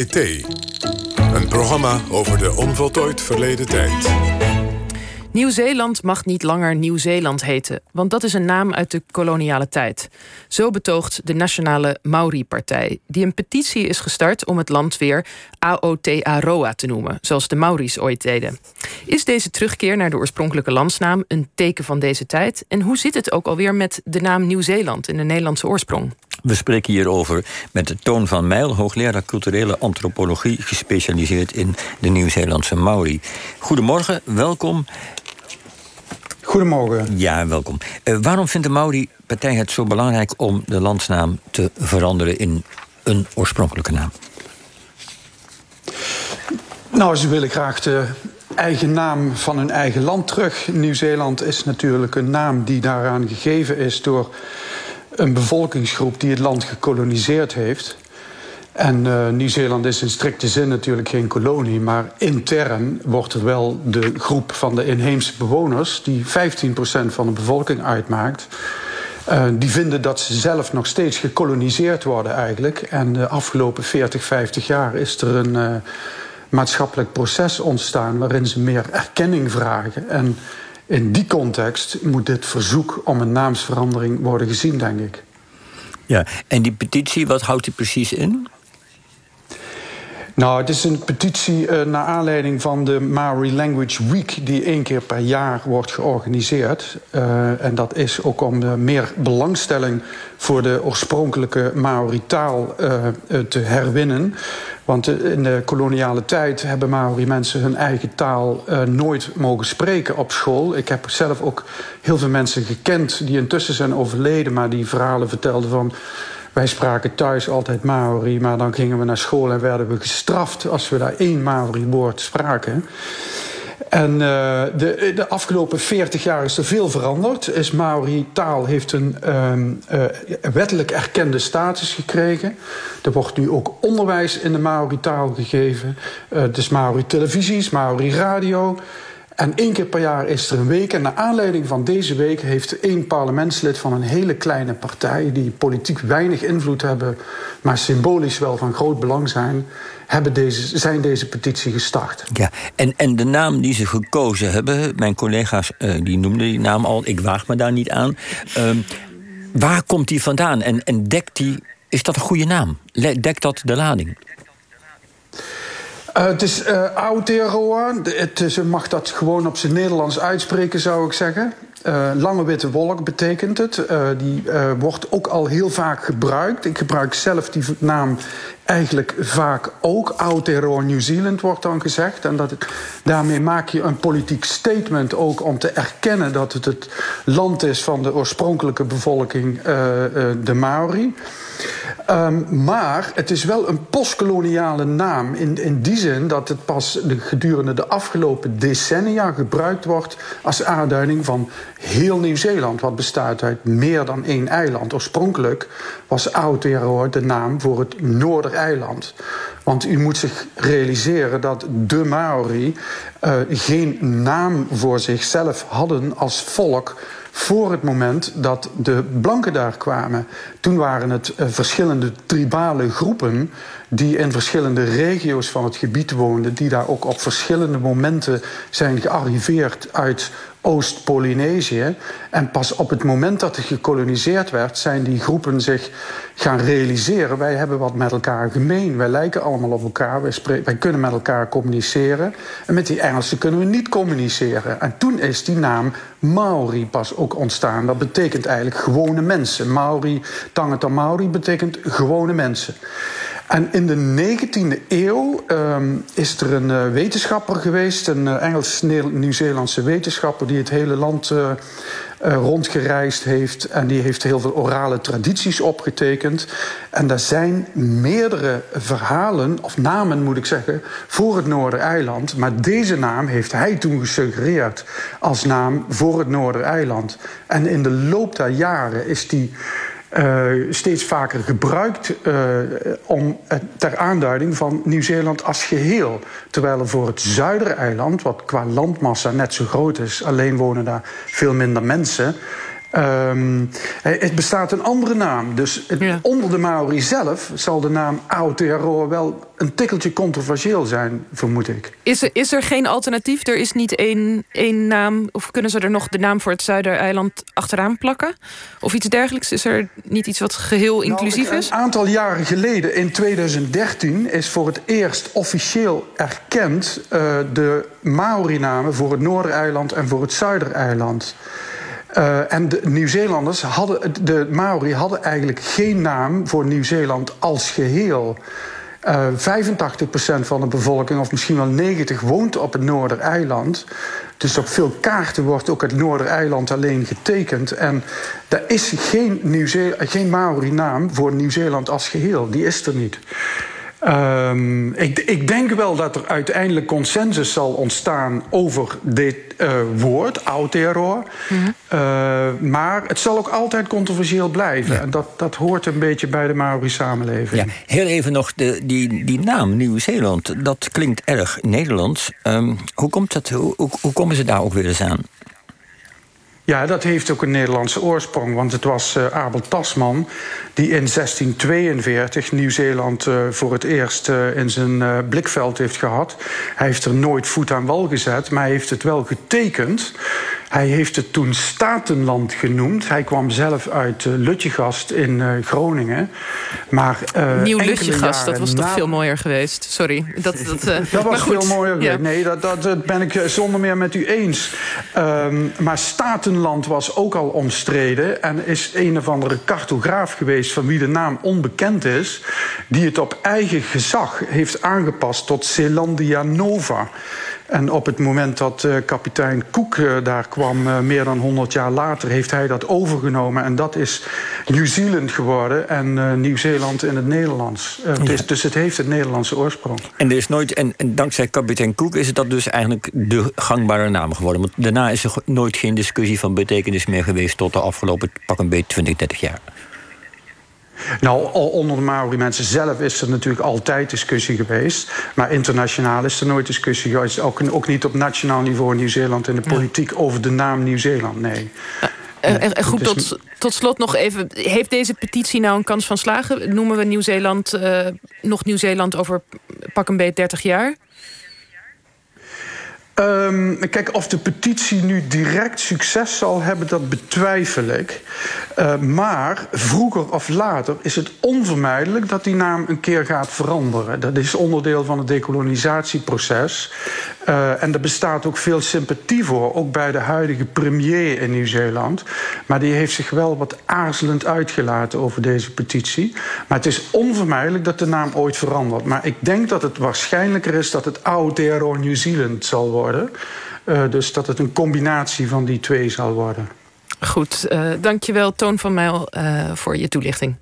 IT. Een programma over de onvoltooid verleden tijd. Nieuw-Zeeland mag niet langer Nieuw-Zeeland heten, want dat is een naam uit de koloniale tijd. Zo betoogt de Nationale Maori-partij, die een petitie is gestart om het land weer Aotearoa te noemen, zoals de Maori's ooit deden. Is deze terugkeer naar de oorspronkelijke landsnaam een teken van deze tijd? En hoe zit het ook alweer met de naam Nieuw-Zeeland in de Nederlandse oorsprong? We spreken hierover met Toon van Mijl, hoogleraar culturele antropologie, gespecialiseerd in de Nieuw-Zeelandse Maori. Goedemorgen, welkom. Goedemorgen. Ja, welkom. Uh, waarom vindt de Maori-partij het zo belangrijk om de landsnaam te veranderen in een oorspronkelijke naam? Nou, ze willen graag de eigen naam van hun eigen land terug. Nieuw-Zeeland is natuurlijk een naam die daaraan gegeven is door een bevolkingsgroep die het land gekoloniseerd heeft. En uh, Nieuw-Zeeland is in strikte zin natuurlijk geen kolonie, maar intern wordt er wel de groep van de inheemse bewoners, die 15% van de bevolking uitmaakt, uh, die vinden dat ze zelf nog steeds gekoloniseerd worden eigenlijk. En de afgelopen 40, 50 jaar is er een uh, maatschappelijk proces ontstaan waarin ze meer erkenning vragen. En in die context moet dit verzoek om een naamsverandering worden gezien, denk ik. Ja, en die petitie, wat houdt die precies in? Nou, het is een petitie uh, naar aanleiding van de Maori Language Week... die één keer per jaar wordt georganiseerd. Uh, en dat is ook om uh, meer belangstelling voor de oorspronkelijke Maori-taal te herwinnen. Want in de koloniale tijd hebben Maori-mensen hun eigen taal nooit mogen spreken op school. Ik heb zelf ook heel veel mensen gekend die intussen zijn overleden... maar die verhalen vertelden van wij spraken thuis altijd Maori, maar dan gingen we naar school en werden we gestraft als we daar één Maori-woord spraken. En uh, de, de, afgelopen 40 jaar is er veel veranderd. Is Maori-taal heeft een um, uh, wettelijk erkende status gekregen. Er wordt nu ook onderwijs in de Maori-taal gegeven. Uh, het is Maori-televisies, Maori-radio. En één keer per jaar is er een week. En naar aanleiding van deze week heeft één parlementslid van een hele kleine partij, die politiek weinig invloed hebben, maar symbolisch wel van groot belang zijn, hebben deze, zijn deze petitie gestart. Ja, en, en de naam die ze gekozen hebben, mijn collega's uh, die noemden die naam al, ik waag me daar niet aan. Uh, waar komt die vandaan? En, en dekt die, is dat een goede naam? Dekt dat de lading? Uh, het is uh, Aotearoa. Je mag dat gewoon op zijn Nederlands uitspreken, zou ik zeggen. Uh, lange witte wolk betekent het. Uh, die uh, wordt ook al heel vaak gebruikt. Ik gebruik zelf die naam eigenlijk vaak ook. Aotearoa New Zealand wordt dan gezegd. En dat daarmee maak je een politiek statement ook om te erkennen dat het het land is van de oorspronkelijke bevolking, de Maori. Um, maar het is wel een postkoloniale naam in, in die zin dat het pas de, gedurende de afgelopen decennia gebruikt wordt als aanduiding van heel Nieuw-Zeeland, wat bestaat uit meer dan één eiland. Oorspronkelijk was Aotearoa de naam voor het Noordereiland. Want u moet zich realiseren dat de Maori uh, geen naam voor zichzelf hadden als volk voor het moment dat de blanken daar kwamen. Toen waren het uh, verschillende tribale groepen die in verschillende regio's van het gebied woonden, die daar ook op verschillende momenten zijn gearriveerd uit Oost-Polynesië. En pas op het moment dat het gekoloniseerd werd, zijn die groepen zich gaan realiseren: wij hebben wat met elkaar gemeen. Wij lijken allemaal op elkaar. Wij, wij kunnen met elkaar communiceren. En met die Engelsen kunnen we niet communiceren. En toen is die naam Maori pas ook ontstaan. Dat betekent eigenlijk gewone mensen. Maori, Tangata Maori betekent gewone mensen. En in de 19e eeuw um, is er een uh, wetenschapper geweest, een uh, Engels-Nieuw-Zeelandse wetenschapper, die het hele land uh, rondgereisd heeft. En die heeft heel veel orale tradities opgetekend. En daar zijn meerdere verhalen, of namen moet ik zeggen, voor het Noordereiland. Maar deze naam heeft hij toen gesuggereerd als naam voor het Noordereiland. En in de loop der jaren is die steeds vaker gebruikt uh, om, ter aanduiding van Nieuw-Zeeland als geheel. Terwijl er voor het zuidereiland, wat qua landmassa net zo groot is, alleen wonen daar veel minder mensen. Ehm, het bestaat een andere naam. Dus onder de Maori zelf zal de naam Aotearoa wel een tikkeltje controversieel zijn, vermoed ik. Is er, is er geen alternatief? Er is niet één, één naam? Of kunnen ze er nog de naam voor het Zuidereiland achteraan plakken? Of iets dergelijks? Is er niet iets wat geheel nou, inclusief is? Een aantal jaren geleden, in 2013, is voor het eerst officieel erkend uh, de Maori-namen voor het Noordereiland en voor het Zuidereiland. Uh, en de Nieuw-Zeelanders hadden, de Maori hadden eigenlijk geen naam voor Nieuw-Zeeland als geheel. Uh, eh, 85% van de bevolking, of misschien wel 90%, woont op het Noordereiland. Dus op veel kaarten wordt ook het Noordereiland alleen getekend. En er is geen, geen Maori-naam voor Nieuw-Zeeland als geheel. Die is er niet. Um, ik, ik, denk wel dat er uiteindelijk consensus zal ontstaan over dit uh, woord. Mm -hmm. uh, maar het zal ook altijd controversieel blijven. Ja. En dat, dat hoort een beetje bij de Maori-samenleving. Ja, heel even nog, de, die, die naam Nieuw-Zeeland, dat klinkt erg Nederlands. Um, hoe, komt dat, hoe, hoe, hoe komen ze daar ook weer eens aan? Ja, dat heeft ook een Nederlandse oorsprong. Want het was uh, Abel Tasman die in 1642 Nieuw-Zeeland uh, voor het eerst uh, in zijn blikveld heeft gehad. Hij heeft er nooit voet aan wal gezet, maar hij heeft het wel getekend. Hij heeft het toen Statenland genoemd. Hij kwam zelf uit uh, Lutjegast in uh, Groningen. Maar, uh, Nieuw Lutjegast, dat was toch veel mooier geweest? Sorry. Dat, dat, dat was veel mooier ja. Nee, dat, dat, ben ik zonder meer met u eens. Um, maar Statenland was ook al omstreden... en is een of andere cartograaf geweest... van wie de naam onbekend is... die het op eigen gezag heeft aangepast tot Zeelandia Nova... En op het moment dat uh, kapitein Cook uh, daar kwam, uh, meer dan 100 jaar later, heeft hij dat overgenomen. En dat is Nieuw-Zeeland geworden en Nieuw-Zeeland in het Nederlands. Ja. dus, dus, het heeft het Nederlandse oorsprong. En er is nooit, en, en, dankzij kapitein Cook is het dat dus eigenlijk de gangbare naam geworden. Want daarna is er nooit geen discussie van betekenis meer geweest tot de afgelopen pak een beetje 20, 30 jaar. Nou, onder de Maori-mensen zelf is er natuurlijk altijd discussie geweest. Maar internationaal is er nooit discussie geweest. Ook, ook niet op nationaal niveau in Nieuw-Zeeland in de politiek over de naam Nieuw-Zeeland. Nee. En, en, goed, tot, tot slot nog even. Heeft deze petitie nou een kans van slagen? Noemen we Nieuw-Zeeland uh, nog Nieuw-Zeeland over pak een beet 30 jaar? Um, kijk, of de petitie nu direct succes zal hebben, dat betwijfel ik. Uh, maar vroeger of later is het onvermijdelijk dat die naam een keer gaat veranderen. Dat is onderdeel van het decolonisatieproces. Uh, en er bestaat ook veel sympathie voor, ook bij de huidige premier in Nieuw-Zeeland. Maar die heeft zich wel wat aarzelend uitgelaten over deze petitie. Maar het is onvermijdelijk dat de naam ooit verandert. Maar ik denk dat het waarschijnlijker is dat het Aotearoa New Zealand zal worden. Uh, dus dat het een combinatie van die twee zal worden. Goed, uh, dankjewel Toon van Mijl voor je toelichting.